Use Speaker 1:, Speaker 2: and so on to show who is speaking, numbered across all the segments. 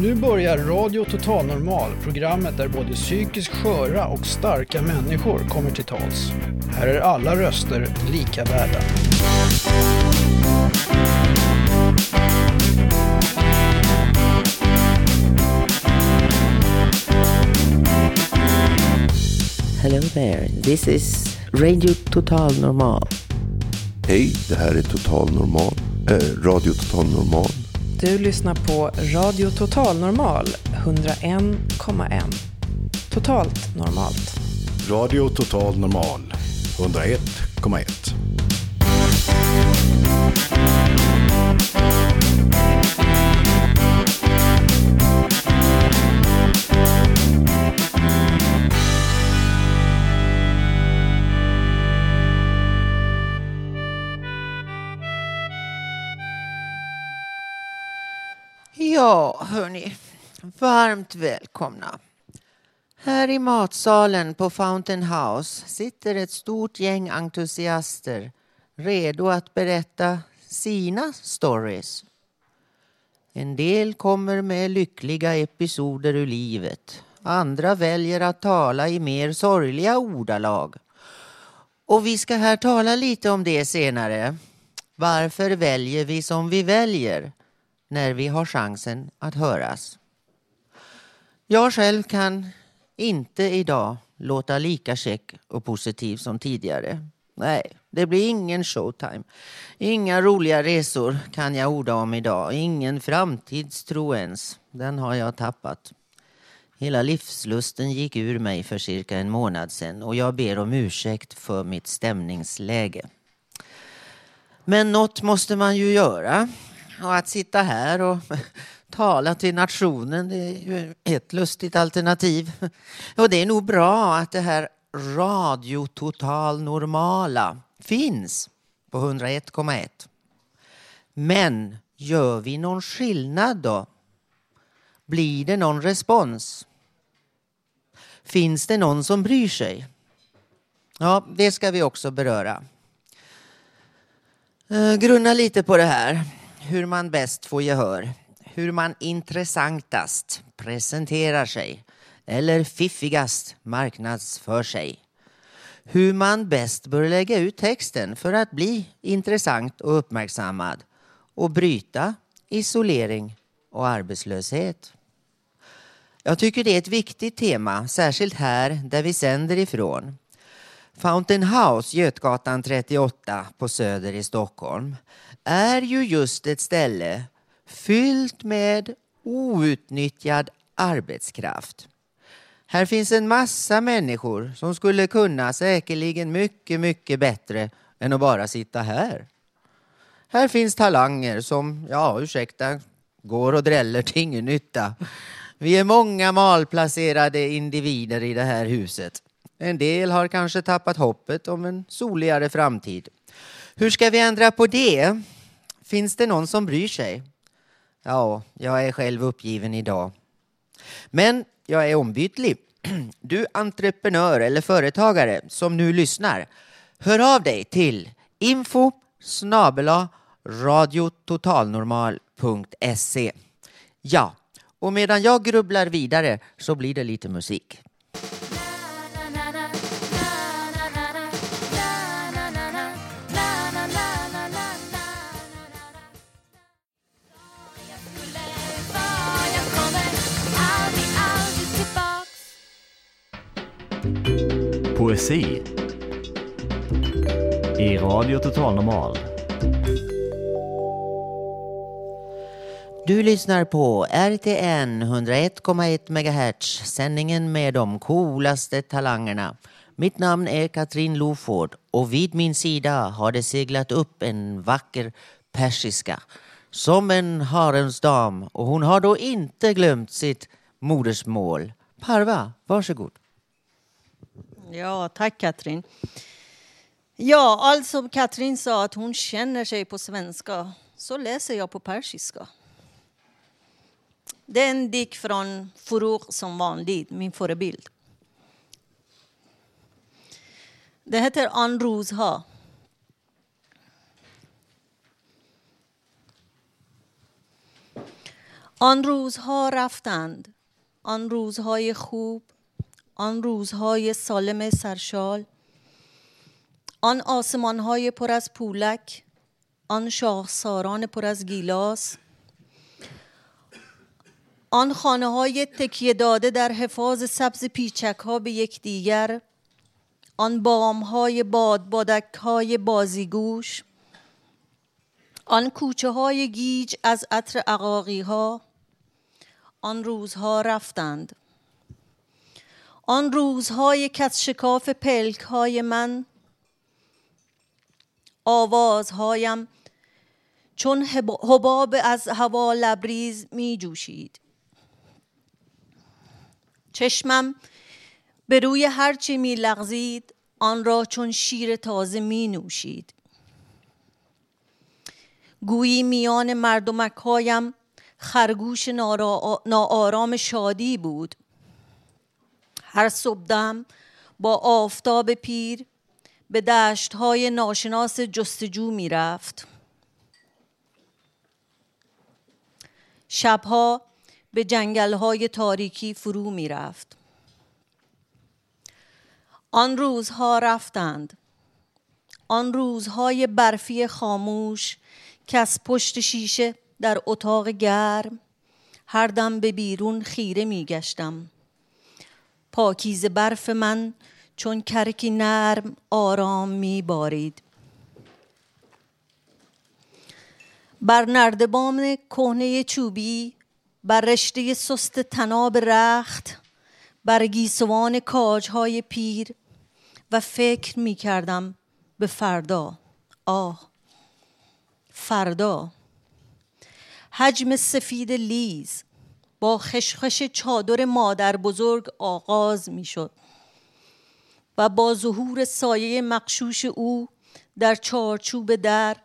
Speaker 1: Nu börjar Radio Total Normal, programmet där både psykiskt sköra och starka människor kommer till tals. Här är alla röster lika värda.
Speaker 2: Hello there, this is Radio Total Normal.
Speaker 3: Hej, det här är Total Normal, äh, Radio Total Normal.
Speaker 4: Du lyssnar på Radio Total Normal 101,1. Totalt normalt.
Speaker 5: Radio Total Normal 101,1.
Speaker 2: Ja, hörni. Varmt välkomna. Här i matsalen på Fountain House sitter ett stort gäng entusiaster redo att berätta sina stories. En del kommer med lyckliga episoder ur livet. Andra väljer att tala i mer sorgliga ordalag. Och vi ska här tala lite om det senare. Varför väljer vi som vi väljer? När vi har chansen att höras. Jag själv kan inte idag låta lika check och positiv som tidigare. Nej, det blir ingen showtime. Inga roliga resor kan jag orda om idag. Ingen framtidstro ens. Den har jag tappat. Hela livslusten gick ur mig för cirka en månad sedan och jag ber om ursäkt för mitt stämningsläge. Men något måste man ju göra. Och att sitta här och tala till nationen, det är ju ett lustigt alternativ. Och det är nog bra att det här Radio Total Normala finns på 101,1. Men gör vi någon skillnad då? Blir det någon respons? Finns det någon som bryr sig? Ja, det ska vi också beröra. Eh, grunna lite på det här hur man bäst får gehör, hur man intressantast presenterar sig eller fiffigast marknadsför sig. Hur man bäst bör lägga ut texten för att bli intressant och uppmärksammad och bryta isolering och arbetslöshet. Jag tycker det är ett viktigt tema, särskilt här där vi sänder ifrån. Fountain House, Götgatan 38 på Söder i Stockholm, är ju just ett ställe fyllt med outnyttjad arbetskraft. Här finns en massa människor som skulle kunna säkerligen mycket, mycket bättre än att bara sitta här. Här finns talanger som, ja ursäkta, går och dräller till ingen nytta. Vi är många malplacerade individer i det här huset. En del har kanske tappat hoppet om en soligare framtid. Hur ska vi ändra på det? Finns det någon som bryr sig? Ja, jag är själv uppgiven idag. Men jag är ombytlig. Du entreprenör eller företagare som nu lyssnar, hör av dig till info snabela radiototalnormal.se. Ja, och medan jag grubblar vidare så blir det lite musik.
Speaker 6: Poesi i Radio Total Normal.
Speaker 2: Du lyssnar på RTN 101,1 MHz, sändningen med de coolaste talangerna. Mitt namn är Katrin Loford och vid min sida har det seglat upp en vacker persiska som en haremsdam och hon har då inte glömt sitt modersmål. Parva, varsågod.
Speaker 7: Ja, tack Katrin. Ja, alltså Katrin sa att hon känner sig på svenska, så läser jag på persiska. Det är en dikt från Furur som vanligt, min förebild. Det heter آن روزها رفتند آن روزهای خوب آن روزهای سالم سرشال آن آسمانهای پر از پولک آن شاخساران پر از گیلاس آن خانه های تکیه داده در حفاظ سبز پیچک ها به یکدیگر آن بام های باد بادک های بازیگوش آن کوچه های گیج از عطر عقاقی ها آن روزها رفتند. آن روزهای کس شکاف پلک های من آوازهایم چون حباب از هوا لبریز می جوشید چشمم به روی هرچی می لغزید آن را چون شیر تازه می نوشید گویی میان مردمک هایم خرگوش ناآرام شادی بود. هر صبحدم با آفتاب پیر به دشت های ناشناس جستجو می رفت شبها به جنگل های تاریکی فرو می رفت آن روزها رفتند. آن روزهای برفی خاموش که از پشت شیشه در اتاق گرم هر دم به بیرون خیره می گشتم پاکیز برف من چون کرکی نرم آرام می بارید بر نردبام کهنه چوبی بر رشته سست تناب رخت بر گیسوان کاجهای پیر و فکر می کردم به فردا. آه فردا. حجم سفید لیز با خشخش چادر مادر بزرگ آغاز می شد و با ظهور سایه مقشوش او در چارچوب در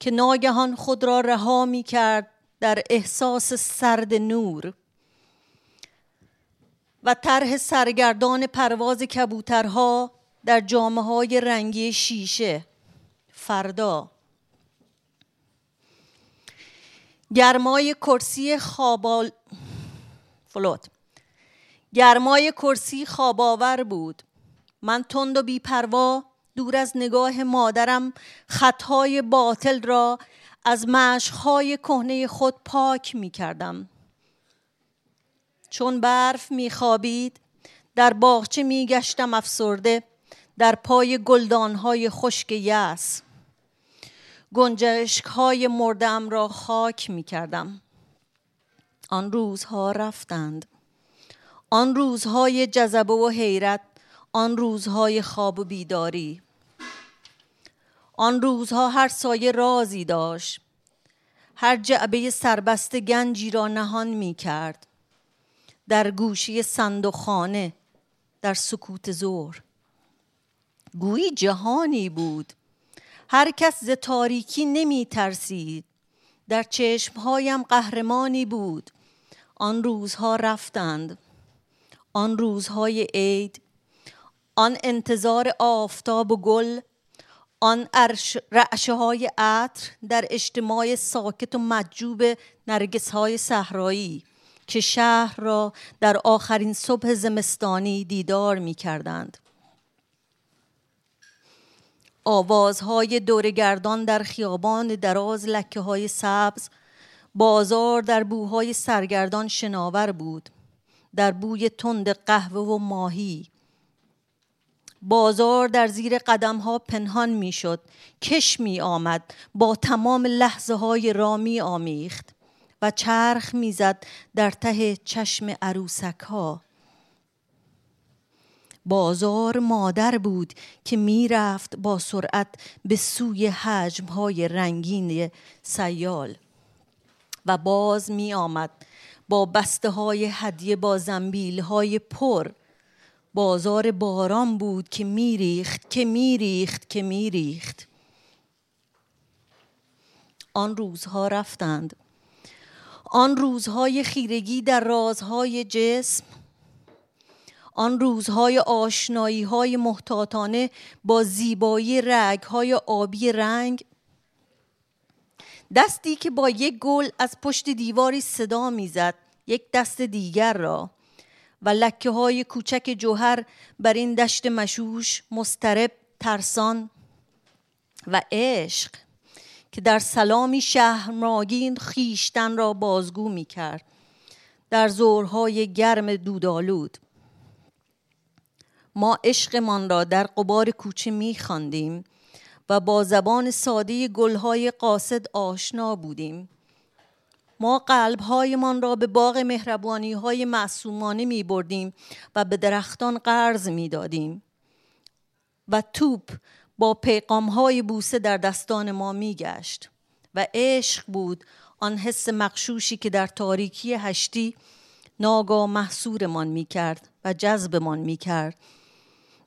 Speaker 7: که ناگهان خود را رها می کرد در احساس سرد نور و طرح سرگردان پرواز کبوترها در جامعه های رنگی شیشه فردا. گرمای کرسی خوابال فلوت. گرمای کرسی خواباور بود. من تند و بیپروا دور از نگاه مادرم خطهای باطل را از مشخهای کهنه خود پاک می کردم چون برف می خوابید در باغچه می گشتم افسرده در پای گلدانهای خشک یس گنجشک های مردم را خاک می کردم آن روزها رفتند. آن روزهای جذبه و حیرت آن روزهای خواب و بیداری. آن روزها هر سایه رازی داشت. هر جعبه سربسته گنجی را نهان می کرد. در گوشی خانه در سکوت زور. گویی جهانی بود. هر کس ز تاریکی نمی ترسید. در چشمهایم قهرمانی بود. آن روزها رفتند. آن روزهای عید. آن انتظار آفتاب و گل. آن رعشه های عطر در اجتماع ساکت و مجوب نرگس های صحرایی که شهر را در آخرین صبح زمستانی دیدار می کردند. آوازهای دورگردان در خیابان دراز لکه های سبز بازار در بوهای سرگردان شناور بود در بوی تند قهوه و ماهی. بازار در زیر قدم ها پنهان می شد کش می آمد با تمام لحظه های را می آمیخت و چرخ می‌زد در ته چشم عروسک ها بازار مادر بود که می‌رفت با سرعت به سوی حجم های رنگین سیال. و باز می آمد با بسته های هدیه با زنبیل های پر. بازار باران بود که میریخت که میریخت که میریخت. آن روزها رفتند. آن روزهای خیرگی در رازهای جسم. آن روزهای آشنایی های محتاطانه با زیبایی رگ های آبی رنگ. دستی که با یک گل از پشت دیواری صدا می‌زد یک دست دیگر را. و لکه های کوچک جوهر بر این دشت مشوش مسترب ترسان و عشق که در سلامی شهرماگین خیشتن را بازگو می کرد در زورهای گرم دودالود ما عشقمان را در قبار کوچه می خواندیم و با زبان ساده گلهای قاصد آشنا بودیم. ما قلبهایمان را به باغ مهربانی های معصومانه می بردیم و به درختان قرض می دادیم و توپ با پیغام های بوسه در دستان ما می گشت و عشق بود آن حس مقشوشی که در تاریکی هشتی ناگاه محصورمان می کرد و جذبمان می کرد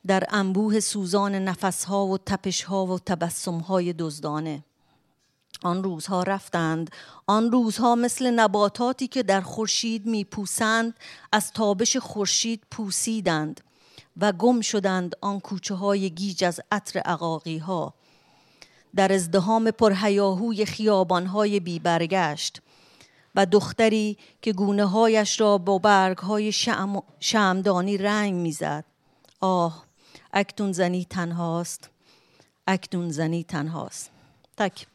Speaker 7: در انبوه سوزان نفسها و تپشها و تبسمهای دزدانه. آن روزها رفتند. آن روزها مثل نباتاتی که در خورشید میپوسند از تابش خورشید پوسیدند و گم شدند آن کوچه های گیج از عطر عقاقی ها در ازدهام پرهیاهوی خیابان های بی برگشت و دختری که گونه هایش را با برگ های شم... شمدانی رنگ می‌زد. آه! اکنون زنی تنهاست اکنون زنی تنهاست تک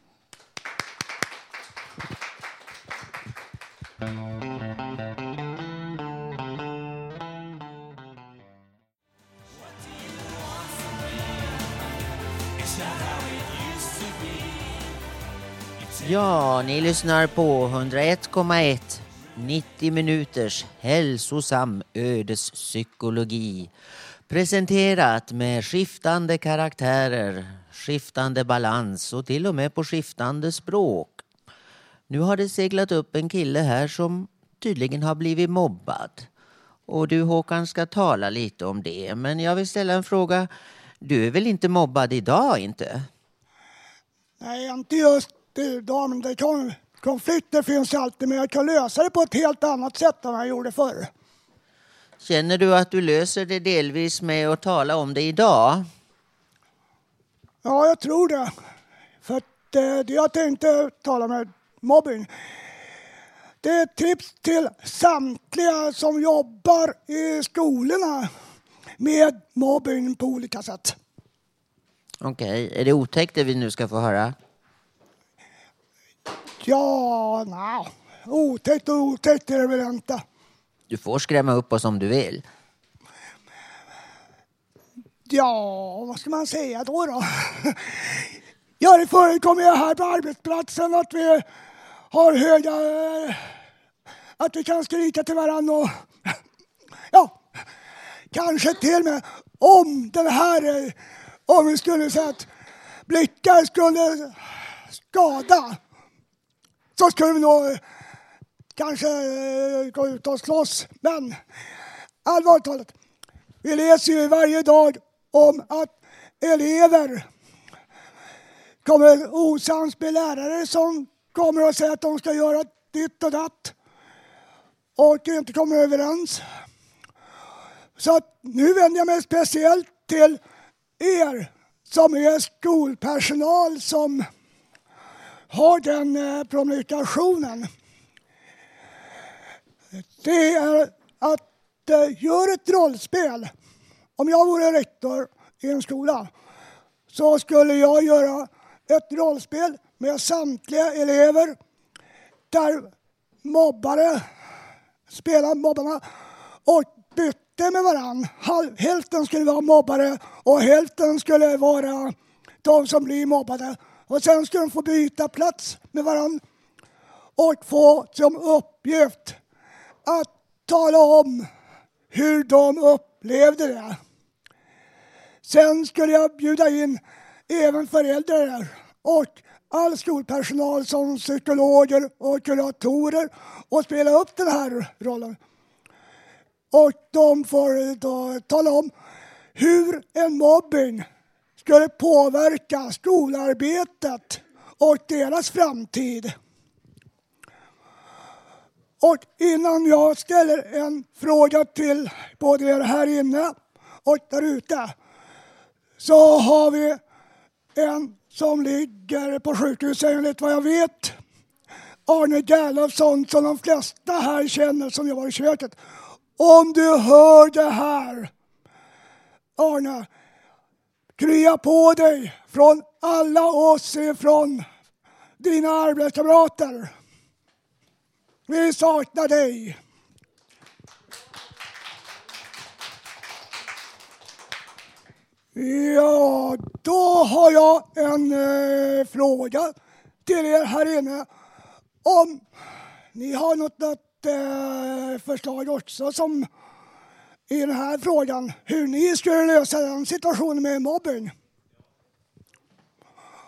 Speaker 2: Ja, ni lyssnar på 101,1 90 minuters hälsosam ödespsykologi. Presenterat med skiftande karaktärer, skiftande balans och till och med på skiftande språk. Nu har det seglat upp en kille här som tydligen har blivit mobbad. Och du Håkan ska tala lite om det. Men jag vill ställa en fråga. Du är väl inte mobbad idag inte?
Speaker 8: Nej, inte just idag, men det kan, konflikter finns alltid, men jag kan lösa det på ett helt annat sätt än jag gjorde förr.
Speaker 2: Känner du att du löser det delvis med att tala om det idag?
Speaker 8: Ja, jag tror det. För att eh, jag tänkte tala med mobbing, det är ett tips till samtliga som jobbar i skolorna med mobbing på olika sätt.
Speaker 2: Okej, är det otäckt det vi nu ska få höra?
Speaker 8: Ja, nej, otäckt och otäckt är det väl inte.
Speaker 2: Du får skrämma upp oss om du vill.
Speaker 8: Ja, vad ska man säga då? då? Ja, det förekommer ju här på arbetsplatsen att vi har höga... Att vi kan skrika till varandra och... Ja, kanske till och med om den här... Om vi skulle säga att blickar skulle skada så skulle vi nog kanske eh, gå ut och slåss. Men allvarligt talat, vi läser ju varje dag om att elever kommer osams med lärare som kommer och säger att de ska göra ditt och datt och inte kommer överens. Så att nu vänder jag mig speciellt till er som är skolpersonal som har den eh, kommunikationen. Det är att eh, göra ett rollspel. Om jag vore rektor i en skola så skulle jag göra ett rollspel med samtliga elever där mobbare spelar mobbarna och bytte med varann. Hälften skulle vara mobbare och hälften skulle vara de som blir mobbade. Och sen skulle de få byta plats med varann och få som uppgift att tala om hur de upplevde det. Sen skulle jag bjuda in även föräldrar och all skolpersonal som psykologer och kuratorer och spela upp den här rollen. Och de får då tala om hur en mobbing skulle påverka skolarbetet och deras framtid. Och innan jag ställer en fråga till både er här inne och där ute så har vi en som ligger på sjukhus enligt vad jag vet Arne Gerlofsson som de flesta här känner som jobbar i köket. Om du hör det här, Arne, krya på dig från alla oss ifrån dina arbetskamrater. Vi saknar dig. Ja, då har jag en eh, fråga till er här inne. Om ni har något, något eh, förslag också som i den här frågan, hur ni skulle lösa den situationen med mobbing.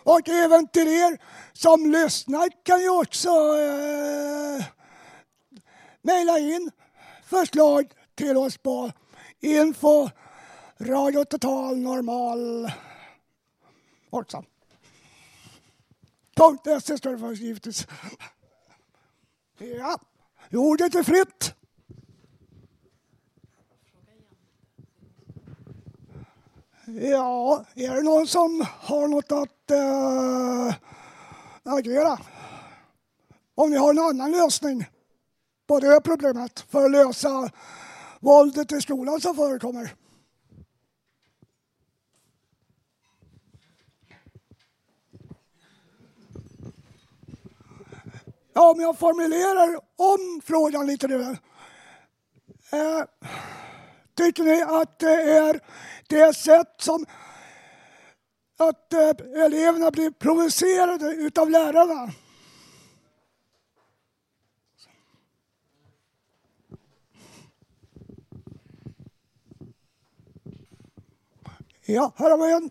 Speaker 8: Och även till er som lyssnar kan ju också eh, mejla in förslag till oss på info Radio Total Normal också. Punkt .se står det för givetvis. Ja, ordet är fritt. Ja, är det någon som har något att äh, agera? Om ni har en annan lösning på det problemet för att lösa våldet i skolan som förekommer. Ja, om jag formulerar om frågan lite nu. Eh, tycker ni att det är det sätt som att eh, eleverna blir provocerade utav lärarna? Ja, här har vi en.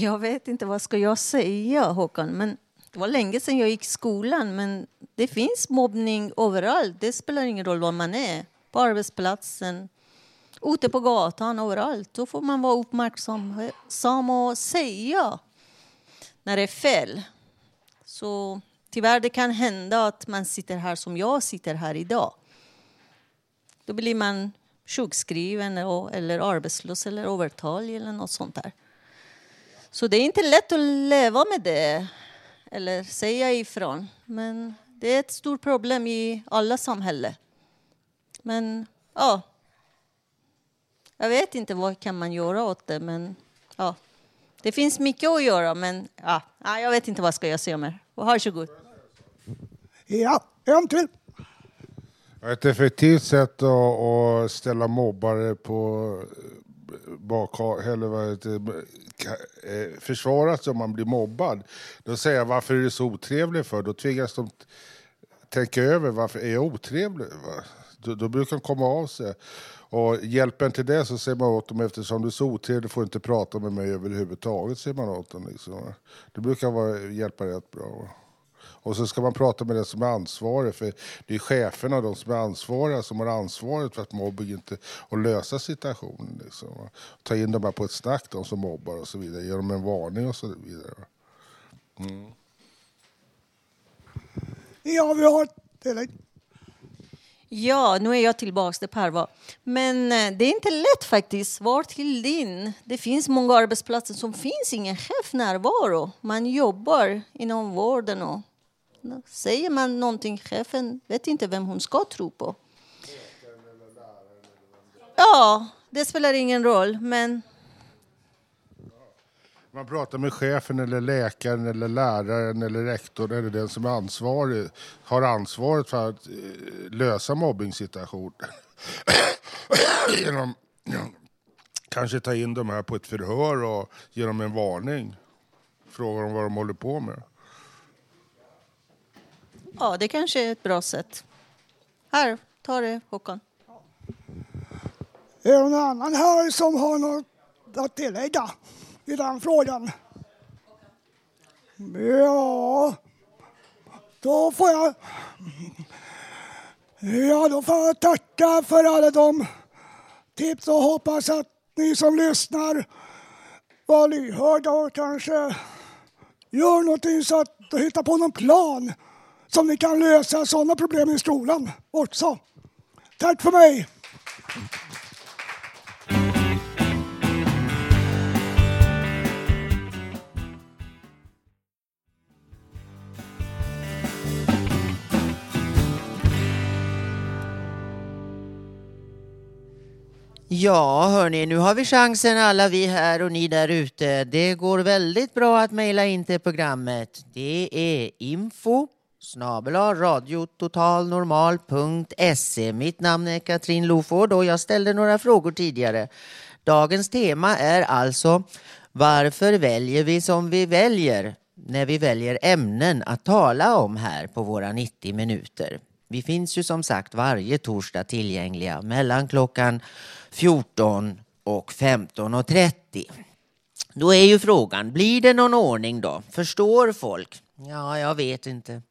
Speaker 7: Jag vet inte vad ska jag säga Håkan, men det var länge sedan jag gick i skolan, men det finns mobbning överallt. Det spelar ingen roll var man är. På arbetsplatsen, ute på gatan, överallt. Då får man vara uppmärksam och säga när det är fel. Så tyvärr det kan hända att man sitter här som jag sitter här idag. Då blir man sjukskriven eller arbetslös eller övertalig eller något sånt där. Så det är inte lätt att leva med det eller säga ifrån. Men det är ett stort problem i alla samhällen. Men ja, jag vet inte vad kan man göra åt det, men ja, det finns mycket att göra, men ja, jag vet inte vad ska jag säga mer. Varsågod.
Speaker 8: Ja, en till.
Speaker 9: Ett effektivt sätt att ställa mobbare på bak, eller vad heter, eh, försvara sig om man blir mobbad. Då säger jag varför är du så otrevlig för? Då tvingas de tänka över varför är jag otrevlig? Va? Då, då brukar de komma av sig. Och hjälpen till det så säger man åt dem eftersom du är så otrevlig får du inte prata med mig överhuvudtaget. Säger man åt dem liksom. Det brukar vara, hjälpa rätt bra. Va? Och så ska man prata med den som är ansvarig, för det är cheferna, de som är ansvariga, som har ansvaret för att mobbing inte, och lösa situationen. Liksom. Ta in dem på ett snack, de som mobbar och så vidare, ge dem en varning och så vidare. Mm.
Speaker 8: Ja, vi har ett
Speaker 7: Ja, nu är jag tillbaka där Per var. Men eh, det är inte lätt faktiskt. Var till din. Det finns många arbetsplatser som finns ingen chefnärvaro. Man jobbar inom vården och Säger man någonting, chefen vet inte vem hon ska tro på. Ja, det spelar ingen roll, men...
Speaker 9: Man pratar med chefen, eller läkaren, eller läraren eller rektorn eller den som är ansvarig, har ansvaret för att eh, lösa mobbningssituationen. Genom kanske ta in dem här på ett förhör och ge dem en varning. Fråga dem vad de håller på med.
Speaker 7: Ja, det kanske är ett bra sätt. Här, ta det Håkan.
Speaker 8: Är det någon annan här som har något att tillägga i den frågan? Ja, då får jag... Ja, då får jag tacka för alla de tips och hoppas att ni som lyssnar var lyhörda och kanske gör någonting så att du hittar på någon plan som ni kan lösa sådana problem i skolan också. Tack för mig!
Speaker 2: Ja, hörni, nu har vi chansen alla vi här och ni där ute. Det går väldigt bra att mejla in till programmet. Det är info radiototalnormal.se. Mitt namn är Katrin Loford och jag ställde några frågor tidigare. Dagens tema är alltså varför väljer vi som vi väljer när vi väljer ämnen att tala om här på våra 90 minuter. Vi finns ju som sagt varje torsdag tillgängliga mellan klockan 14 och 15.30. Då är ju frågan, blir det någon ordning då? Förstår folk? Ja, jag vet inte.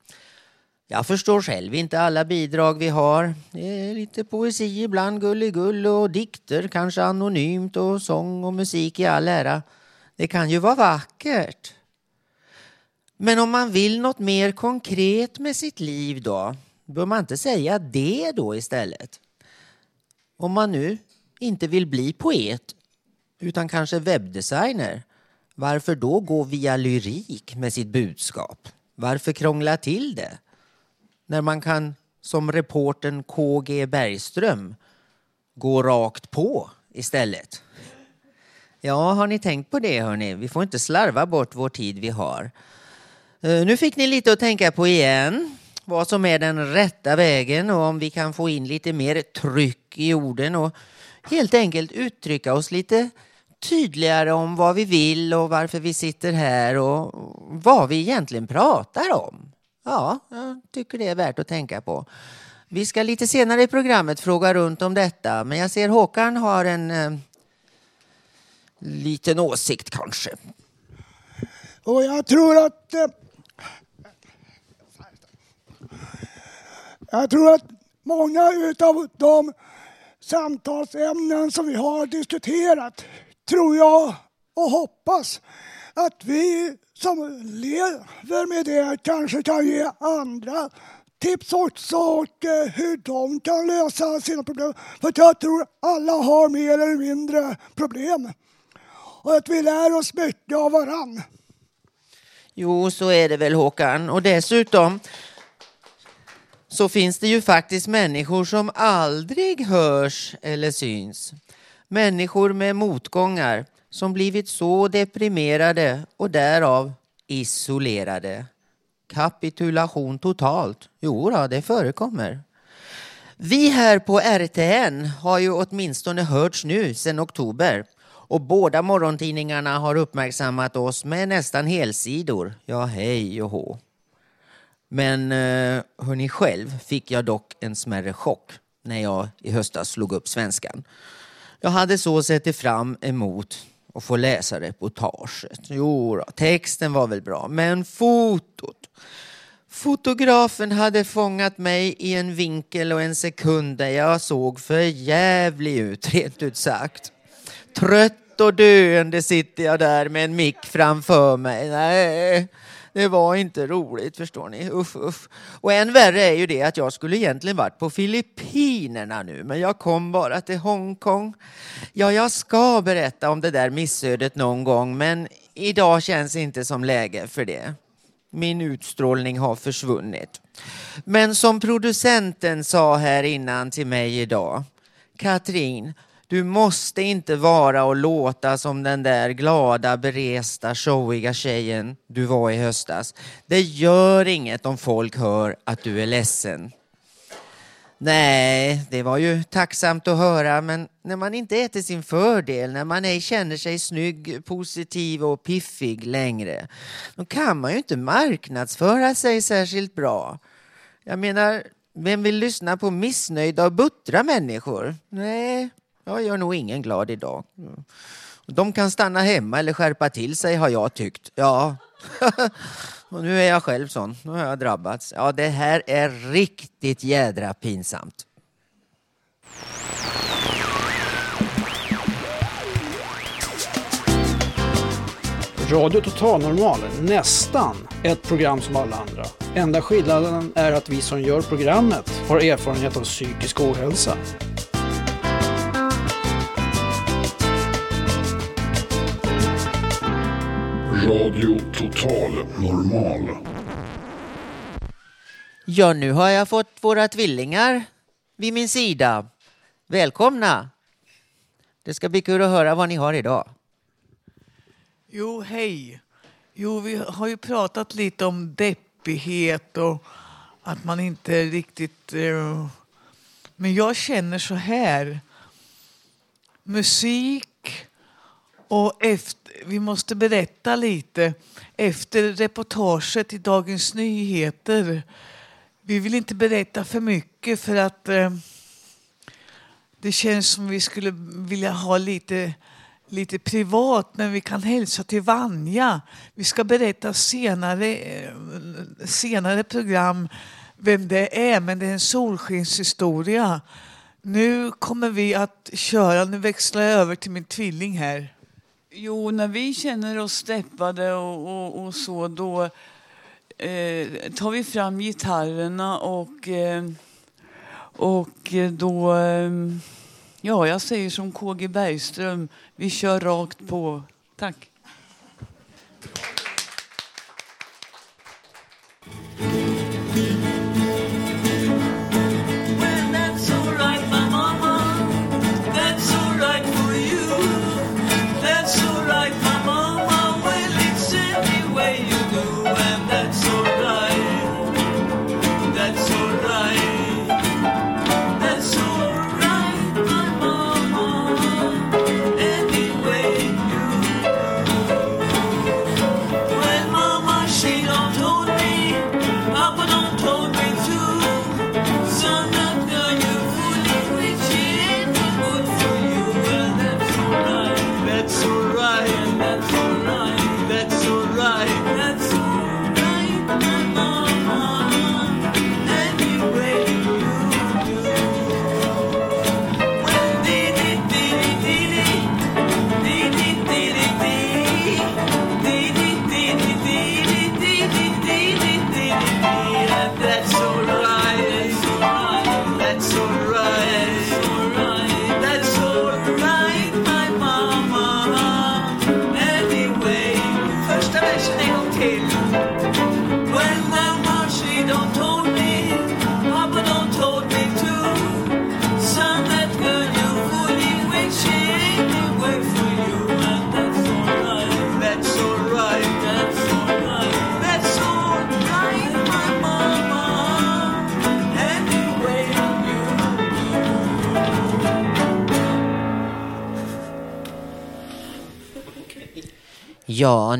Speaker 2: Jag förstår själv inte alla bidrag vi har. Det är lite poesi ibland, gulligull och dikter, kanske anonymt och sång och musik i all ära. Det kan ju vara vackert. Men om man vill något mer konkret med sitt liv då? Bör man inte säga det då istället? Om man nu inte vill bli poet utan kanske webbdesigner, varför då gå via lyrik med sitt budskap? Varför krångla till det? När man kan, som reporten KG Bergström, gå rakt på istället. Ja, har ni tänkt på det hörni? Vi får inte slarva bort vår tid vi har. Eh, nu fick ni lite att tänka på igen. Vad som är den rätta vägen och om vi kan få in lite mer tryck i orden och helt enkelt uttrycka oss lite tydligare om vad vi vill och varför vi sitter här och vad vi egentligen pratar om. Ja, jag tycker det är värt att tänka på. Vi ska lite senare i programmet fråga runt om detta, men jag ser Håkan har en eh, liten åsikt kanske.
Speaker 8: Och jag tror att eh, jag tror att många av de samtalsämnen som vi har diskuterat tror jag och hoppas att vi som lever med det kanske kan ge andra tips också och hur de kan lösa sina problem. För jag tror alla har mer eller mindre problem. Och att vi lär oss mycket av varann.
Speaker 2: Jo, så är det väl Håkan. Och dessutom så finns det ju faktiskt människor som aldrig hörs eller syns. Människor med motgångar som blivit så deprimerade och därav isolerade. Kapitulation totalt. Jo, då, det förekommer. Vi här på RTN har ju åtminstone hörts nu sedan oktober och båda morgontidningarna har uppmärksammat oss med nästan helsidor. Ja, hej och hå. Men eh, hörni, själv fick jag dock en smärre chock när jag i höstas slog upp svenskan. Jag hade så sett det fram emot och få läsa reportaget. Jo, då, texten var väl bra, men fotot. Fotografen hade fångat mig i en vinkel och en sekund där jag såg för jävlig ut, rent ut sagt. Trött och döende sitter jag där med en mick framför mig. Nej, det var inte roligt förstår ni. Uff, uff. Och än värre är ju det att jag skulle egentligen varit på Filippinerna nu, men jag kom bara till Hongkong. Ja, jag ska berätta om det där missödet någon gång, men idag känns inte som läge för det. Min utstrålning har försvunnit. Men som producenten sa här innan till mig idag, Katrin, du måste inte vara och låta som den där glada, beresta, showiga tjejen du var i höstas. Det gör inget om folk hör att du är ledsen. Nej, det var ju tacksamt att höra, men när man inte är till sin fördel, när man ej känner sig snygg, positiv och piffig längre, då kan man ju inte marknadsföra sig särskilt bra. Jag menar, vem vill lyssna på missnöjda och buttra människor? Nej, jag gör nog ingen glad idag. Mm. De kan stanna hemma eller skärpa till sig har jag tyckt. Ja, och nu är jag själv sån. Nu har jag drabbats. Ja, det här är riktigt jädra pinsamt.
Speaker 1: Radio Total Normal, nästan ett program som alla andra. Enda skillnaden är att vi som gör programmet har erfarenhet av psykisk ohälsa.
Speaker 5: Radio Total Normal.
Speaker 2: Ja, nu har jag fått våra tvillingar vid min sida. Välkomna! Det ska bli kul att höra vad ni har idag.
Speaker 10: Jo, hej. Jo, vi har ju pratat lite om deppighet och att man inte riktigt... Eh, men jag känner så här. Musik och efter, vi måste berätta lite efter reportaget i Dagens Nyheter. Vi vill inte berätta för mycket för att eh, det känns som vi skulle vilja ha lite lite privat, men vi kan hälsa till Vanja. Vi ska berätta senare, eh, senare program vem det är, men det är en solskenshistoria. Nu kommer vi att köra, nu växlar jag över till min tvilling här.
Speaker 11: Jo, när vi känner oss steppade och, och, och så, då eh, tar vi fram gitarrerna och, eh, och då... Eh, ja, jag säger som KG Bergström, vi kör rakt på. Tack.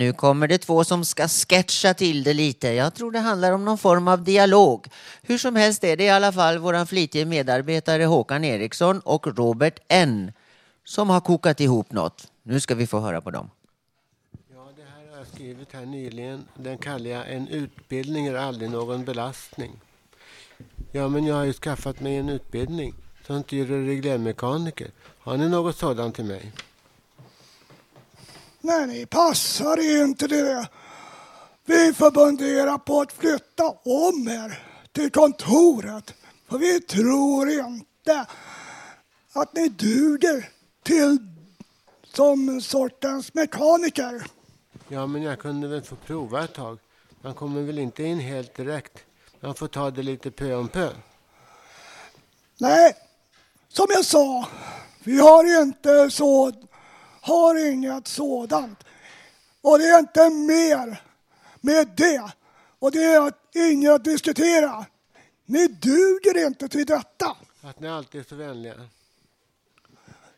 Speaker 2: Nu kommer det två som ska sketcha till det lite. Jag tror det handlar om någon form av dialog. Hur som helst är det i alla fall våran flitige medarbetare Håkan Eriksson och Robert N som har kokat ihop något. Nu ska vi få höra på dem.
Speaker 12: Ja, det här har jag skrivit här nyligen. Den kallar jag En utbildning är aldrig någon belastning. Ja, men jag har ju skaffat mig en utbildning som styr och reglermekaniker. Har ni något sådant till mig?
Speaker 8: Nej, ni passar inte det. Vi får fundera på att flytta om här till kontoret. För vi tror inte att ni duger till som sortens mekaniker.
Speaker 12: Ja, men jag kunde väl få prova ett tag. Man kommer väl inte in helt direkt. Man får ta det lite pö om pö.
Speaker 8: Nej, som jag sa, vi har inte så har inget sådant. Och det är inte mer med det. Och det är inget att diskutera. Ni duger inte till detta.
Speaker 12: Att ni alltid är så vänliga.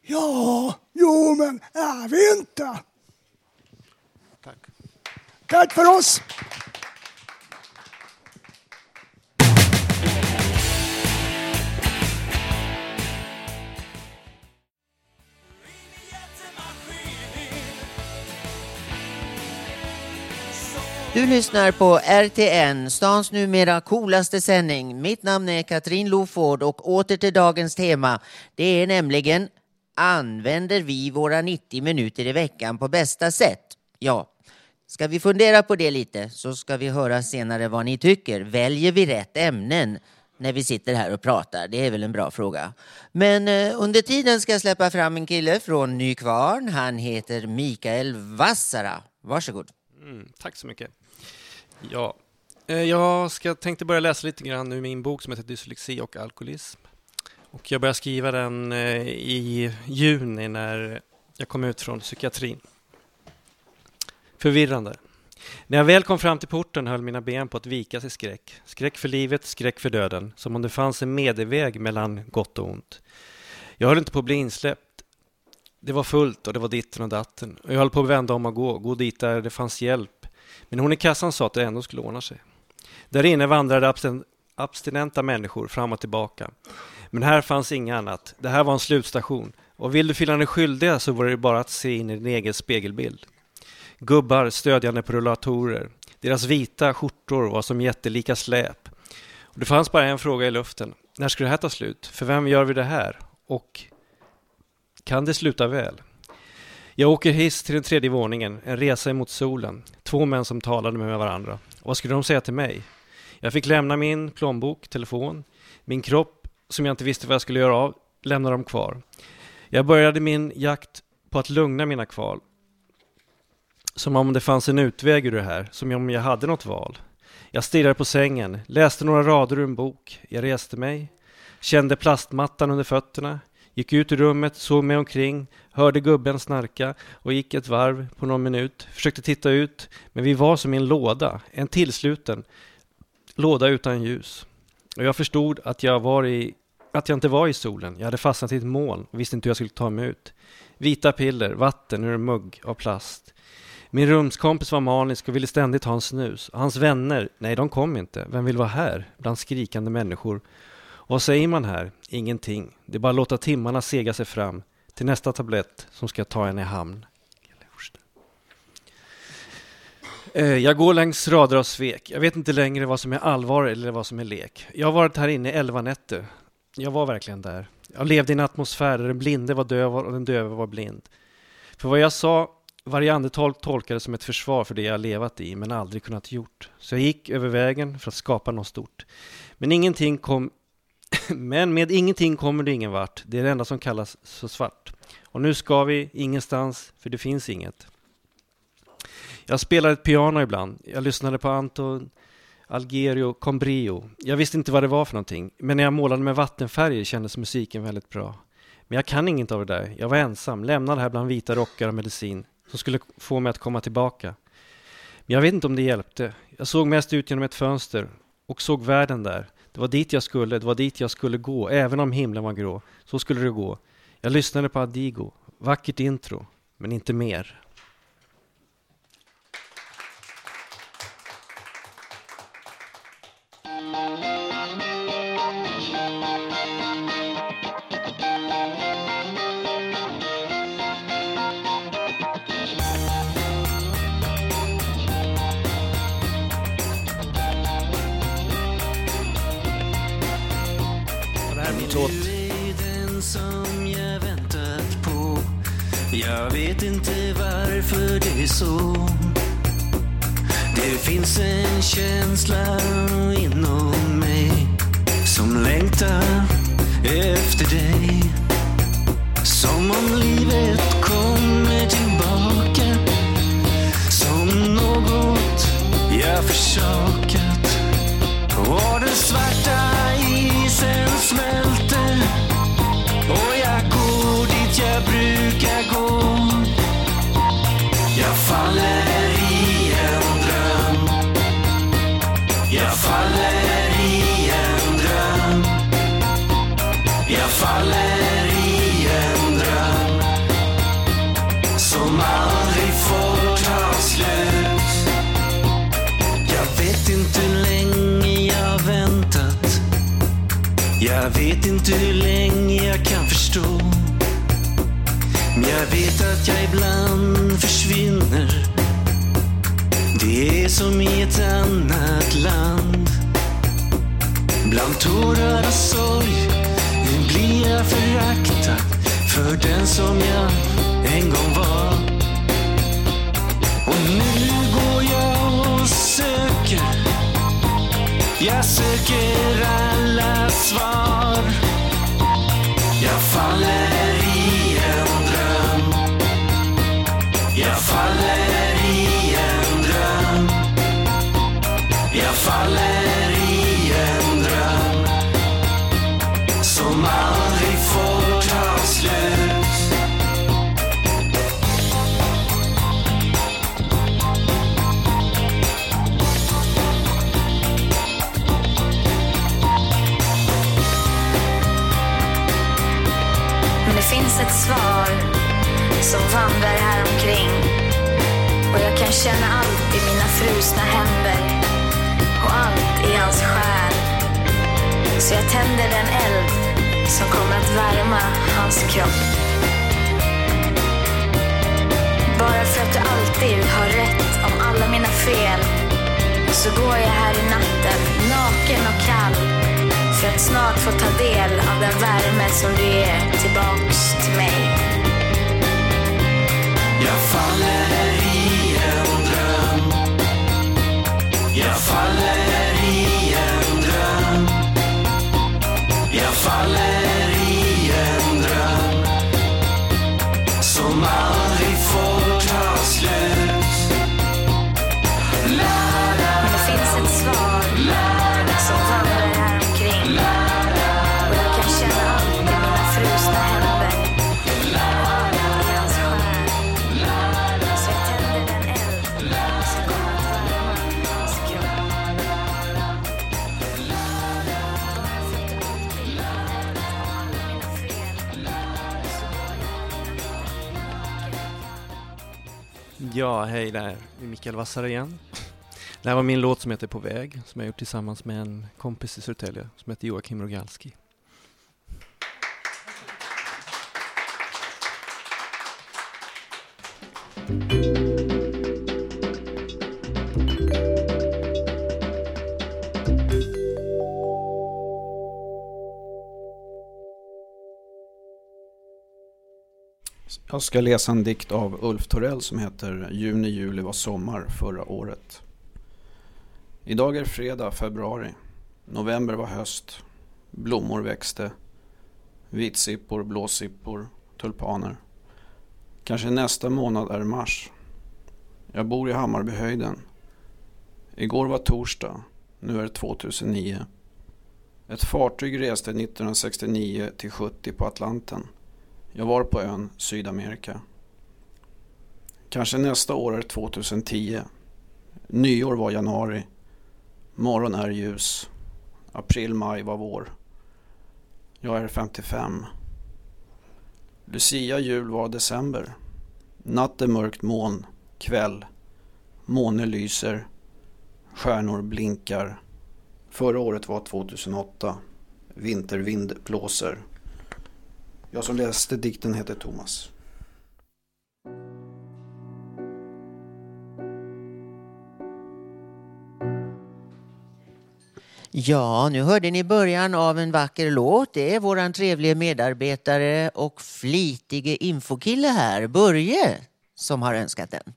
Speaker 8: Ja, jo men är vi inte?
Speaker 12: Tack.
Speaker 8: Tack för oss.
Speaker 2: Du lyssnar på RTN, stans numera coolaste sändning. Mitt namn är Katrin Loford och åter till dagens tema. Det är nämligen Använder vi våra 90 minuter i veckan på bästa sätt? Ja, ska vi fundera på det lite så ska vi höra senare vad ni tycker. Väljer vi rätt ämnen? när vi sitter här och pratar? Det är väl en bra fråga. Men eh, under tiden ska jag släppa fram en kille från Nykvarn. Han heter Mikael Vassara. Varsågod.
Speaker 13: Mm, tack så mycket. Ja, eh, jag ska, tänkte börja läsa lite grann ur min bok som heter Dyslexi och alkoholism. Och jag började skriva den eh, i juni när jag kom ut från psykiatrin. Förvirrande. När jag väl kom fram till porten höll mina ben på att vikas i skräck. Skräck för livet, skräck för döden. Som om det fanns en medelväg mellan gott och ont. Jag höll inte på att bli insläppt. Det var fullt och det var ditten och datten. Och jag höll på att vända om och gå, gå dit där det fanns hjälp. Men hon i kassan sa att det ändå skulle ordna sig. Där inne vandrade abstin abstinenta människor fram och tillbaka. Men här fanns inget annat. Det här var en slutstation. Och vill du fylla dig skyldiga så var det bara att se in i din egen spegelbild. Gubbar stödjande på rullatorer. Deras vita skjortor var som jättelika släp. Och det fanns bara en fråga i luften. När ska det här ta slut? För vem gör vi det här? Och kan det sluta väl? Jag åker hiss till den tredje våningen, en resa emot solen. Två män som talade med varandra. Och vad skulle de säga till mig? Jag fick lämna min plånbok, telefon, min kropp som jag inte visste vad jag skulle göra av, lämna dem kvar. Jag började min jakt på att lugna mina kval. Som om det fanns en utväg ur det här, som om jag hade något val. Jag stirrade på sängen, läste några rader ur en bok. Jag reste mig, kände plastmattan under fötterna, gick ut ur rummet, såg mig omkring, hörde gubben snarka och gick ett varv på någon minut. Försökte titta ut, men vi var som i en låda, en tillsluten låda utan ljus. Och jag förstod att jag, var i, att jag inte var i solen. Jag hade fastnat i ett moln och visste inte hur jag skulle ta mig ut. Vita piller, vatten ur en mugg av plast. Min rumskompis var manisk och ville ständigt ha en snus. Hans vänner, nej de kom inte. Vem vill vara här? Bland skrikande människor. Vad säger man här? Ingenting. Det är bara att låta timmarna sega sig fram till nästa tablett som ska ta en i hamn. Eh, jag går längs rader av svek. Jag vet inte längre vad som är allvar eller vad som är lek. Jag har varit här inne i elva nätter. Jag var verkligen där. Jag levde i en atmosfär där den blinde var döv och den döve var blind. För vad jag sa, varje andetag tolkades som ett försvar för det jag levat i men aldrig kunnat gjort. Så jag gick över vägen för att skapa något stort. Men ingenting kom men med ingenting kommer du ingen vart. Det är det enda som kallas så svart. Och nu ska vi ingenstans, för det finns inget. Jag spelade ett piano ibland. Jag lyssnade på Anton Algerio Combrio. Jag visste inte vad det var för någonting. Men när jag målade med vattenfärger kändes musiken väldigt bra. Men jag kan inget av det där. Jag var ensam, lämnad här bland vita rockar och medicin som skulle få mig att komma tillbaka. Men jag vet inte om det hjälpte. Jag såg mest ut genom ett fönster och såg världen där. Det var dit jag skulle, det var dit jag skulle gå, även om himlen var grå. Så skulle det gå. Jag lyssnade på Adigo. Vackert intro, men inte mer.
Speaker 14: Vet inte varför det är så Det finns en känsla inom mig Som längtar efter dig Som om livet kommer tillbaka Som något jag försakar. Inte hur länge jag kan förstå. Men jag vet att jag ibland försvinner. Det är som i ett annat land. Bland tårar och sorg Nu blir jag föraktad För den som jag en gång var. Och nu går jag och söker. Jag söker alla svar. Jag faller. Som
Speaker 15: vandrar här omkring. Och jag kan känna allt i mina frusna händer och allt i hans själ. Så jag tänder den eld som kommer att värma hans kropp. Bara för att du alltid har rätt om alla mina fel så går jag här i natten, naken och kall för att snart få ta del av den värme som du ger tillbaks till mig.
Speaker 14: Jag faller i en dröm. Jag faller i en dröm. Jag faller
Speaker 13: Ja, hej där. Det är Mikael Vassar igen. Det här var min låt som heter På väg, som jag gjort tillsammans med en kompis i Södertälje som heter Joakim Rogalski.
Speaker 1: Jag ska läsa en dikt av Ulf Torell som heter Juni, juli var sommar förra året. Idag är fredag, februari. November var höst. Blommor växte. Vitsippor, blåsippor, tulpaner. Kanske nästa månad är mars. Jag bor i Hammarbyhöjden. Igår var torsdag. Nu är det 2009. Ett fartyg reste 1969 till 70 på Atlanten. Jag var på ön Sydamerika. Kanske nästa år är 2010. Nyår var januari. Morgon är ljus. April, maj var vår. Jag är 55. Lucia jul var december. Natt är mörkt moln. Kväll. Måne lyser. Stjärnor blinkar. Förra året var 2008. Vintervind blåser. Jag som läste dikten heter Thomas.
Speaker 16: Ja, nu hörde ni början av en vacker låt. Det är våran trevliga medarbetare och flitige infokille här, Börje, som har önskat den.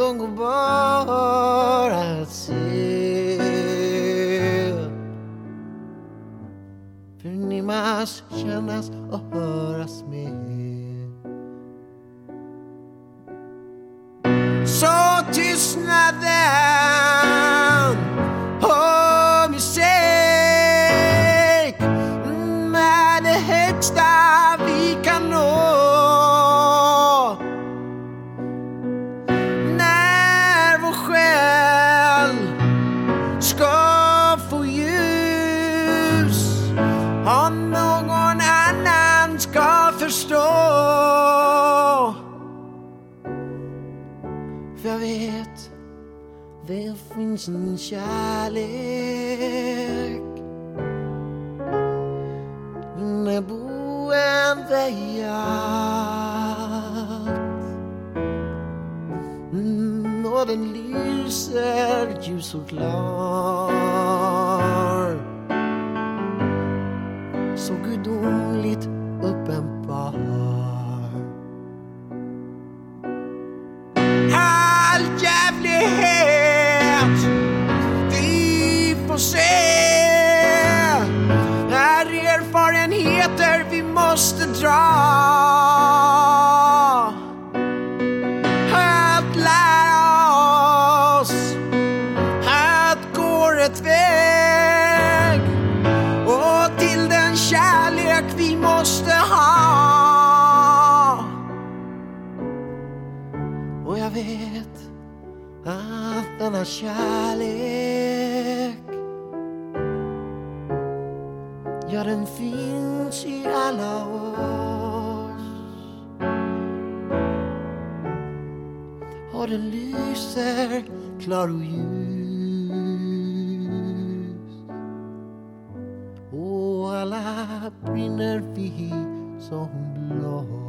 Speaker 16: Mm, De går bara att se För ni måste kännas kärlek. Inneboende i allt och den lyser ljus och klar lyser klar och ljus Och alla brinner vi som blås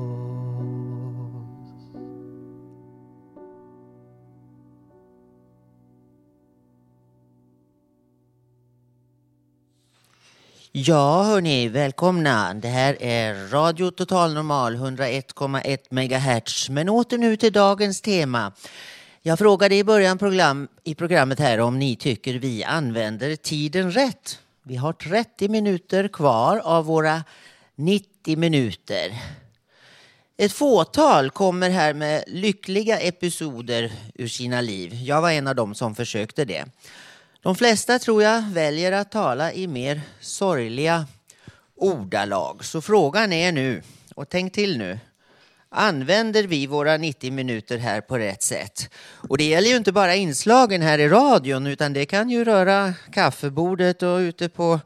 Speaker 2: Ja, hörni, välkomna. Det här är Radio Total Normal 101,1 MHz. Men åter nu till dagens tema. Jag frågade i början program, i programmet här om ni tycker vi använder tiden rätt. Vi har 30 minuter kvar av våra 90 minuter. Ett fåtal kommer här med lyckliga episoder ur sina liv. Jag var en av dem som försökte det. De flesta tror jag väljer att tala i mer sorgliga ordalag. Så frågan är nu, och tänk till nu, använder vi våra 90 minuter här på rätt sätt? Och det gäller ju inte bara inslagen här i radion utan det kan ju röra kaffebordet och ute på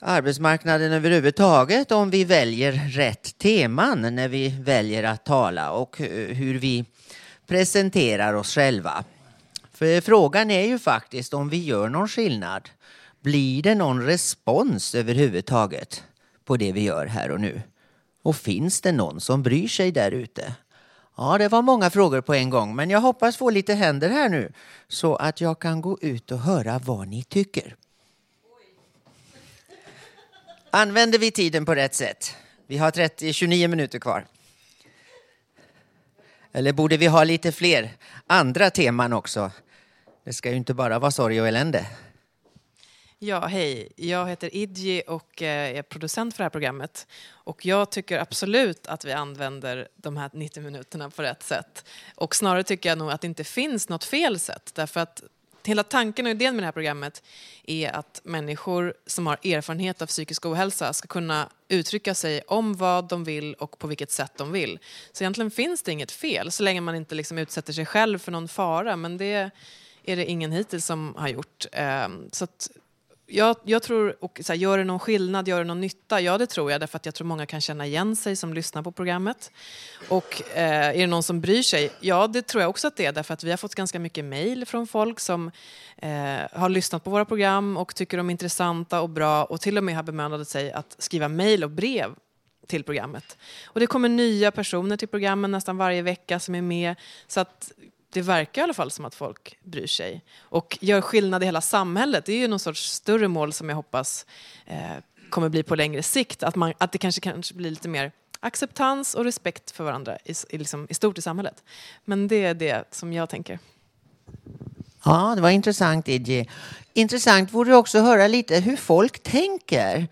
Speaker 2: arbetsmarknaden överhuvudtaget om vi väljer rätt teman när vi väljer att tala och eh, hur vi presenterar oss själva. För frågan är ju faktiskt om vi gör någon skillnad. Blir det någon respons överhuvudtaget på det vi gör här och nu? Och finns det någon som bryr sig där ute? Ja, det var många frågor på en gång, men jag hoppas få lite händer här nu så att jag kan gå ut och höra vad ni tycker. Använder vi tiden på rätt sätt? Vi har 30, 29 minuter kvar. Eller borde vi ha lite fler andra teman också? Det ska ju inte bara vara sorg och elände.
Speaker 4: Ja, hej. Jag heter Idji och eh, är producent för det här programmet. Och jag tycker absolut att vi använder de här 90 minuterna på rätt sätt. Och snarare tycker jag nog att det inte finns något fel sätt. Därför att hela tanken och idén med det här programmet är att människor som har erfarenhet av psykisk ohälsa ska kunna uttrycka sig om vad de vill och på vilket sätt de vill. Så egentligen finns det inget fel så länge man inte liksom utsätter sig själv för någon fara. Men det är det ingen hittills som har gjort. Ehm, så att jag, jag tror, och så här, gör det någon skillnad, gör det någon nytta? Ja, det tror jag, därför att jag tror många kan känna igen sig som lyssnar på programmet. Och eh, är det någon som bryr sig? Ja, det tror jag också att det är, därför att vi har fått ganska mycket mejl från folk som eh, har lyssnat på våra program och tycker de är intressanta och bra och till och med har bemödat sig att skriva mejl och brev till programmet. Och det kommer nya personer till programmen nästan varje vecka som är med. Så att det verkar i alla fall som att folk bryr sig. Och gör skillnad i hela samhället, det är ju någon sorts större mål som jag hoppas eh, kommer bli på längre sikt. Att, man, att det kanske, kanske blir lite mer acceptans och respekt för varandra i, i, liksom, i stort i samhället. Men det är det som jag tänker.
Speaker 2: Ja, det var intressant Idji. Intressant vore också att höra lite hur folk tänker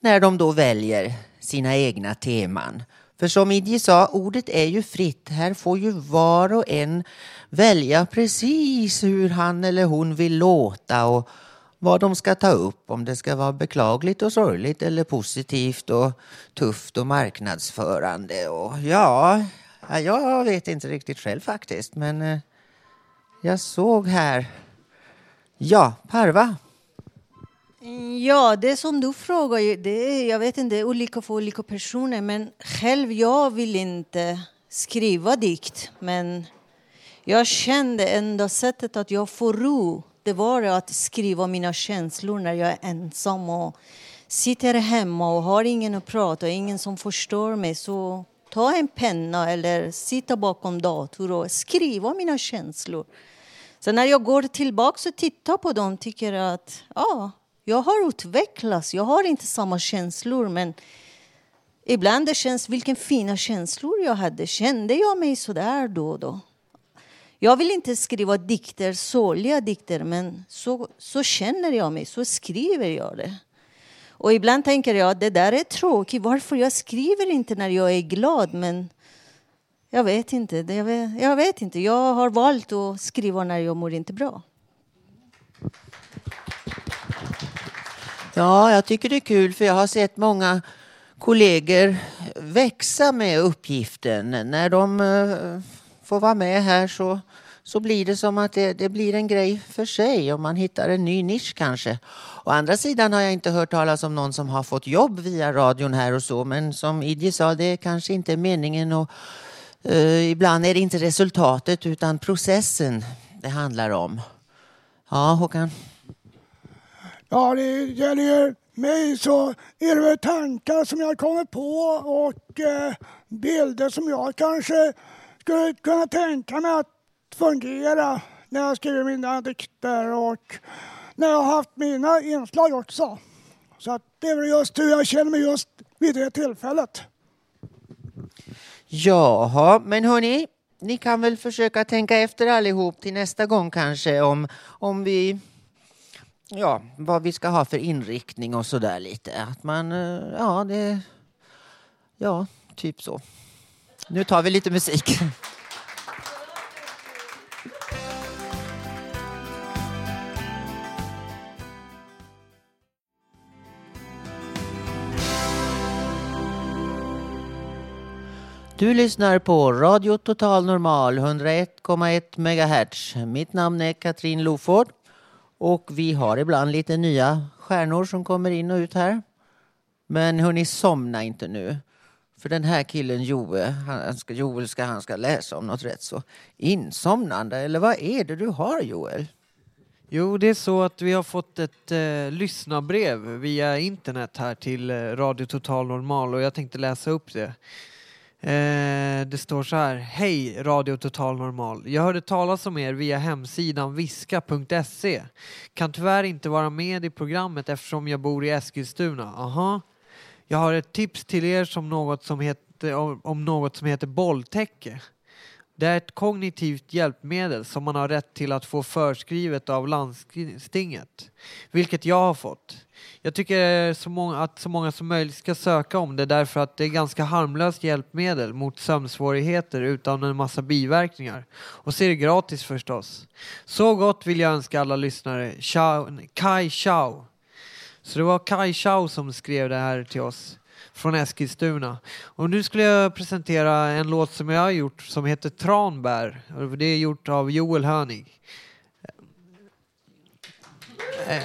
Speaker 2: när de då väljer sina egna teman. För som Idje sa, ordet är ju fritt. Här får ju var och en välja precis hur han eller hon vill låta och vad de ska ta upp. Om det ska vara beklagligt och sorgligt eller positivt och tufft och marknadsförande. Och ja, jag vet inte riktigt själv faktiskt. Men eh, jag såg här. Ja, Parva.
Speaker 7: Ja, det som du frågar, det är, jag vet inte, det är olika för olika personer. Men själv, jag vill inte skriva dikt. Men jag kände enda sättet att jag får ro, det var att skriva mina känslor när jag är ensam och sitter hemma och har ingen att prata och ingen som förstår mig. Så ta en penna eller sitta bakom datorn och skriva mina känslor. Så när jag går tillbaka och tittar på dem tycker jag att ja, jag har utvecklats. Jag har inte samma känslor men ibland det känns vilken fina känslor jag hade. Kände jag mig så där då och då? Jag vill inte skriva dikter, sorgliga dikter, men så, så känner jag mig, så skriver jag det. Och ibland tänker jag att det där är tråkigt, varför jag skriver inte när jag är glad, men jag vet inte. Jag, vet, jag vet inte. Jag har valt att skriva när jag mår inte bra.
Speaker 2: Ja, jag tycker det är kul för jag har sett många kollegor växa med uppgiften. När de eh, får vara med här så, så blir det som att det, det blir en grej för sig och man hittar en ny nisch kanske. Å andra sidan har jag inte hört talas om någon som har fått jobb via radion här och så men som Idje sa, det är kanske inte meningen och uh, ibland är det inte resultatet utan processen det handlar om. Ja, Håkan?
Speaker 8: Ja, det gäller ju mig så är det väl tankar som jag kommer på och eh, bilder som jag kanske skulle kunna tänka mig att fungera när jag skriver mina dikter och när jag har haft mina inslag också. Så att det är väl just hur jag känner mig just vid det tillfället.
Speaker 2: Jaha, men hörni, ni kan väl försöka tänka efter allihop till nästa gång kanske om, om vi ja, vad vi ska ha för inriktning och så där lite. Att man, eh, ja, det, ja, typ så. Nu tar vi lite musik. Du lyssnar på Radio Total Normal 101,1 MHz. Mitt namn är Katrin Loford och vi har ibland lite nya stjärnor som kommer in och ut här. Men hörni, somna inte nu. För den här killen Joe, han ska, Joel ska, han ska läsa om något rätt så insomnande. Eller vad är det du har Joel?
Speaker 17: Jo, det är så att vi har fått ett eh, lyssnarbrev via internet här till eh, Radio Total Normal och jag tänkte läsa upp det. Eh, det står så här. Hej Radio Total Normal. Jag hörde talas om er via hemsidan viska.se. Kan tyvärr inte vara med i programmet eftersom jag bor i Eskilstuna. Aha. Jag har ett tips till er som något som heter, om, om något som heter bolltäcke. Det är ett kognitivt hjälpmedel som man har rätt till att få förskrivet av landstinget, vilket jag har fått. Jag tycker så många, att så många som möjligt ska söka om det därför att det är ganska harmlöst hjälpmedel mot sömnsvårigheter utan en massa biverkningar. Och så är det gratis förstås. Så gott vill jag önska alla lyssnare. Ciao, Kai Chao. Så det var Kai Chao som skrev det här till oss från Eskilstuna. Och nu skulle jag presentera en låt som jag har gjort som heter Tranbär. Det är gjort av Joel Hönig. Eh.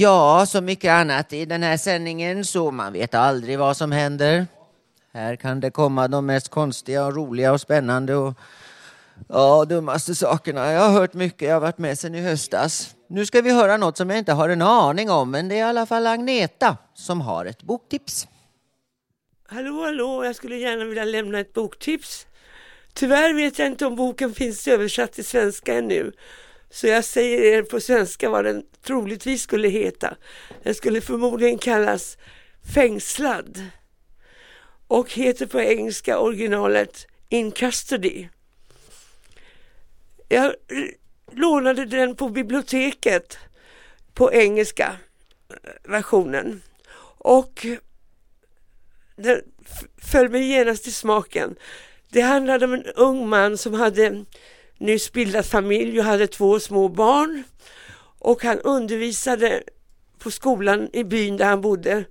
Speaker 2: Ja, så mycket annat i den här sändningen så man vet aldrig vad som händer. Här kan det komma de mest konstiga och roliga och spännande och ja, dummaste sakerna. Jag har hört mycket, jag har varit med sedan i höstas. Nu ska vi höra något som jag inte har en aning om, men det är i alla fall Agneta som har ett boktips.
Speaker 18: Hallå, hallå, jag skulle gärna vilja lämna ett boktips. Tyvärr vet jag inte om boken finns översatt till svenska ännu. Så jag säger er på svenska vad den troligtvis skulle heta. Den skulle förmodligen kallas Fängslad. Och heter på engelska originalet In Custody. Jag lånade den på biblioteket på engelska versionen. Och den föll mig genast i smaken. Det handlade om en ung man som hade nyss bildat familj och hade två små barn. Och han undervisade på skolan i byn där han bodde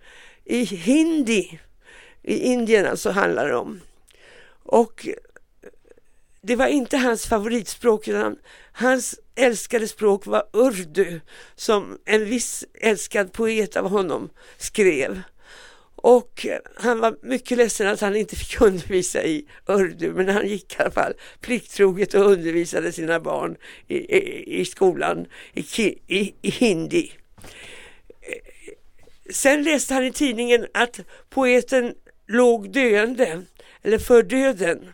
Speaker 18: i hindi. I Indien alltså handlar det om. Och det var inte hans favoritspråk utan hans älskade språk var urdu som en viss älskad poet av honom skrev. Och han var mycket ledsen att han inte fick undervisa i urdu men han gick i alla fall plikttroget och undervisade sina barn i, i, i skolan i, i, i hindi. Sen läste han i tidningen att poeten låg döende eller för döden.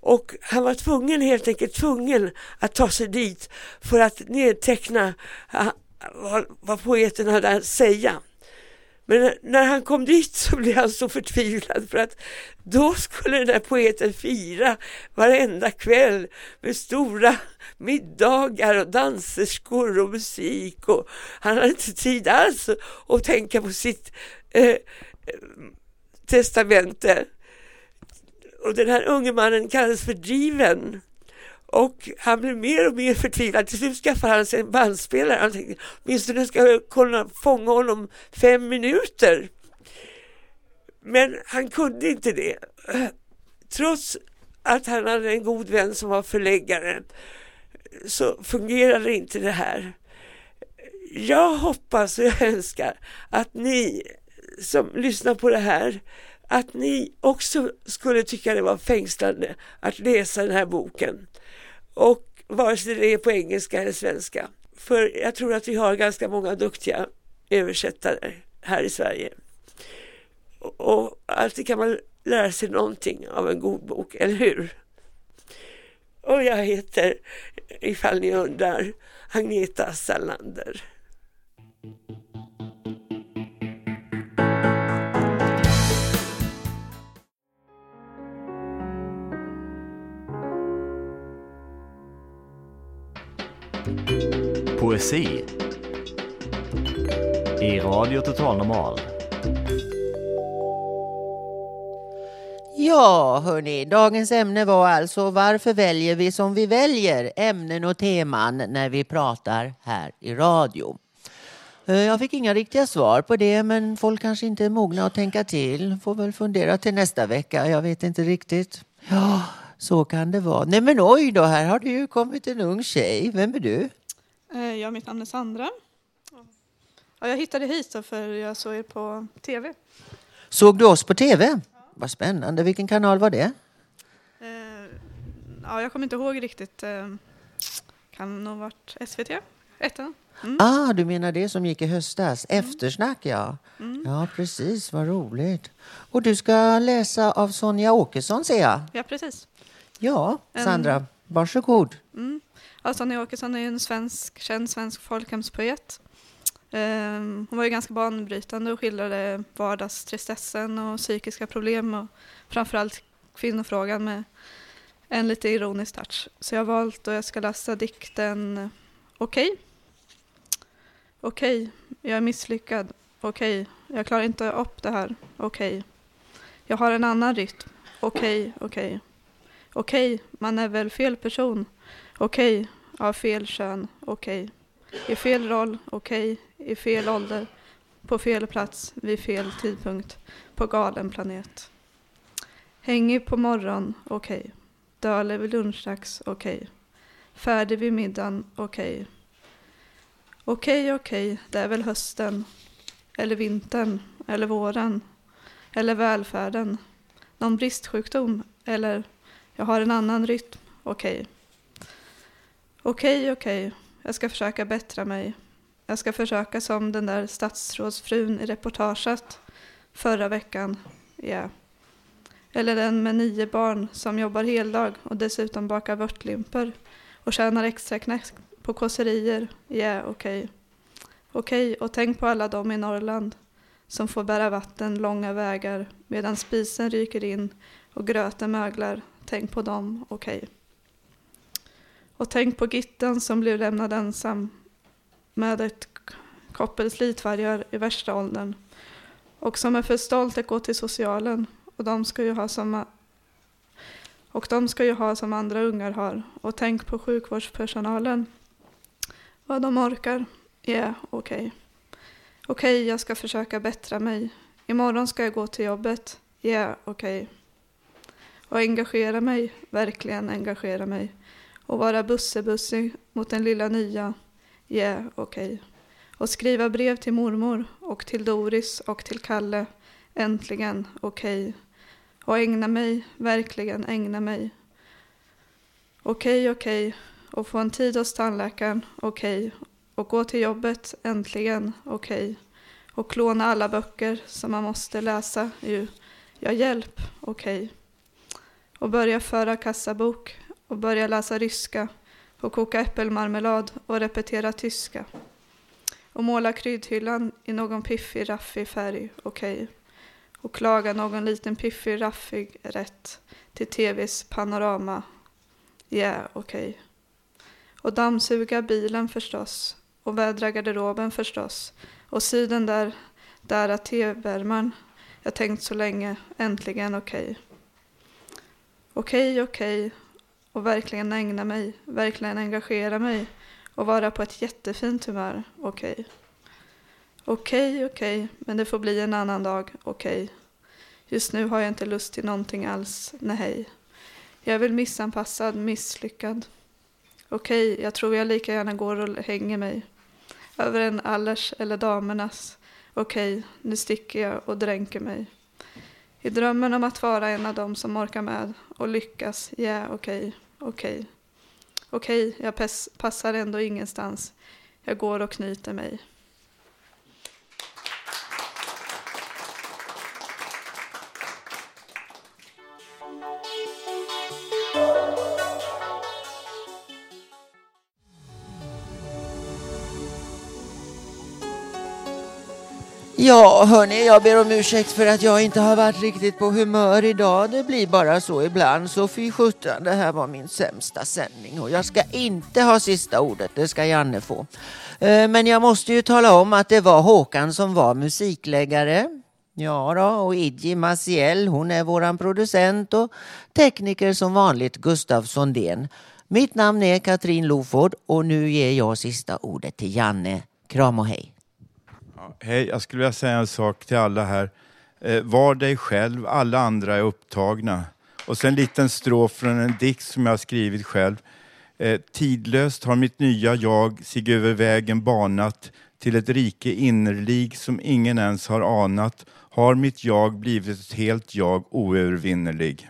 Speaker 18: Och han var tvungen, helt enkelt tvungen att ta sig dit för att nedteckna ah, vad, vad poeten hade att säga. Men när han kom dit så blev han så förtvivlad för att då skulle den där poeten fira varenda kväll med stora middagar och danserskor och musik och han hade inte tid alls att tänka på sitt eh, eh testamente. Och den här unge mannen kallades för Driven. Och han blev mer och mer förtvivlad. Till slut skaffade han sig en bandspelare. Han tänkte åtminstone ska jag kunna fånga honom fem minuter. Men han kunde inte det. Trots att han hade en god vän som var förläggare så fungerade inte det här. Jag hoppas och jag önskar att ni som lyssnar på det här att ni också skulle tycka det var fängslande att läsa den här boken. Och vare sig det är på engelska eller svenska. För jag tror att vi har ganska många duktiga översättare här i Sverige. Och alltid kan man lära sig någonting av en god bok, eller hur? Och jag heter, ifall ni undrar, Agneta Salander.
Speaker 6: Poesi i Radio Total Normal.
Speaker 2: Ja, hörni, dagens ämne var alltså varför väljer vi som vi väljer ämnen och teman när vi pratar här i radio. Eh, jag fick inga riktiga svar på det, men folk kanske inte är mogna att tänka till. Får väl fundera till nästa vecka, jag vet inte riktigt. Ja, så kan det vara. Nej men oj då, här har det ju kommit en ung tjej. Vem är du?
Speaker 19: Eh, Ja, mitt namn är Sandra. Ja, jag hittade hit då för jag såg er på tv.
Speaker 2: Såg du oss på tv? Vad spännande. Vilken kanal var det?
Speaker 19: Eh, Ja, jag kommer inte ihåg riktigt. eh, Kan nog varit SVT? Ettan? Mm.
Speaker 2: Ah, du menar det som gick i höstas? Eftersnack, ja.
Speaker 19: Mm.
Speaker 2: Ja, precis. Vad roligt. Och du ska läsa av Sonja Åkesson, ser jag.
Speaker 19: Ja, precis.
Speaker 2: Ja, Sandra, varsågod.
Speaker 19: Mm. Ja, Sonja Åkesson är ju en svensk, känd svensk folkhemspoet. Ehm, hon var ju ganska banbrytande och skildrade vardagstristessen och psykiska problem och framförallt kvinnofrågan med en lite ironisk touch. Så jag har valt och jag ska läsa dikten Okej. Okej, jag är misslyckad. Okej, jag klarar inte upp det här. Okej. Jag har en annan rytm. Okej, okej. Okej, man är väl fel person. Okej, av fel kön. Okej. I fel roll. Okej. I fel ålder. På fel plats. Vid fel tidpunkt. På galen planet. Hängig på morgon. Okej. Dölig vid lunchdags. Okej. Färdig vid middagen. Okej. Okej, okej, det är väl hösten. Eller vintern. Eller våren. Eller välfärden. Någon bristsjukdom. Eller jag har en annan rytm. Okej. Okej, okej. Jag ska försöka bättra mig. Jag ska försöka som den där statsrådsfrun i reportaget förra veckan. Ja. Eller den med nio barn som jobbar heldag och dessutom bakar vörtlimpor och tjänar extra knäck på kåserier. Ja, okej. Okej, och tänk på alla dem i Norrland som får bära vatten långa vägar medan spisen ryker in och gröten möglar. Tänk på dem, okej. Och tänk på Gitten som blev lämnad ensam med ett koppel slitvargar i värsta åldern och som är för stolt att gå till socialen och de ska ju ha samma och de ska ju ha som andra ungar har. Och tänk på sjukvårdspersonalen. Vad de orkar. Ja, yeah, okej. Okay. Okej, okay, jag ska försöka bättra mig. Imorgon ska jag gå till jobbet. Ja, yeah, okej. Okay. Och engagera mig, verkligen engagera mig. Och vara bussebussig mot den lilla nya. Ja, yeah, okej. Och skriva brev till mormor och till Doris och till Kalle. Äntligen, okej. Och ägna mig, verkligen ägna mig. Okej, okej. Och få en tid hos tandläkaren, okej. Och gå till jobbet, äntligen, okej. Och låna alla böcker som man måste läsa ju. Ja, hjälp, okej. Och börja föra kassabok och börja läsa ryska och koka äppelmarmelad och repetera tyska. Och måla kryddhyllan i någon piffig, raffig färg, okej. Och laga någon liten piffig, raffig rätt till tvs panorama. Ja, yeah, okej. Okay. Och dammsuga bilen förstås. Och vädra garderoben förstås. Och sy den där, där tv-värmaren jag tänkt så länge, äntligen okej. Okay. Okej, okay, okej. Och verkligen ägna mig, verkligen engagera mig och vara på ett jättefint humör, okej. Okay. Okej, okay, okej, okay. men det får bli en annan dag, okej. Okay. Just nu har jag inte lust till någonting alls, nej. Jag är väl missanpassad, misslyckad. Okej, jag tror jag lika gärna går och hänger mig. Över en allers eller damernas. Okej, nu sticker jag och dränker mig. I drömmen om att vara en av dem som orkar med och lyckas, ja, yeah, okej, okej. Okej, jag passar ändå ingenstans. Jag går och knyter mig.
Speaker 2: Ja, hörni, jag ber om ursäkt för att jag inte har varit riktigt på humör idag. Det blir bara så ibland. Så fy sjutton, det här var min sämsta sändning och jag ska inte ha sista ordet. Det ska Janne få. Eh, men jag måste ju tala om att det var Håkan som var musikläggare. Ja då, och Idji Maciel, hon är våran producent och tekniker som vanligt Gustav Sondén. Mitt namn är Katrin Loford och nu ger jag sista ordet till Janne. Kram och hej.
Speaker 20: Hej, jag skulle vilja säga en sak till alla här. Eh, var dig själv, alla andra är upptagna. Och sen en liten strof från en dikt som jag har skrivit själv. Eh, tidlöst har mitt nya jag sig över vägen banat till ett rike innerlig som ingen ens har anat har mitt jag blivit ett helt jag oövervinnerlig.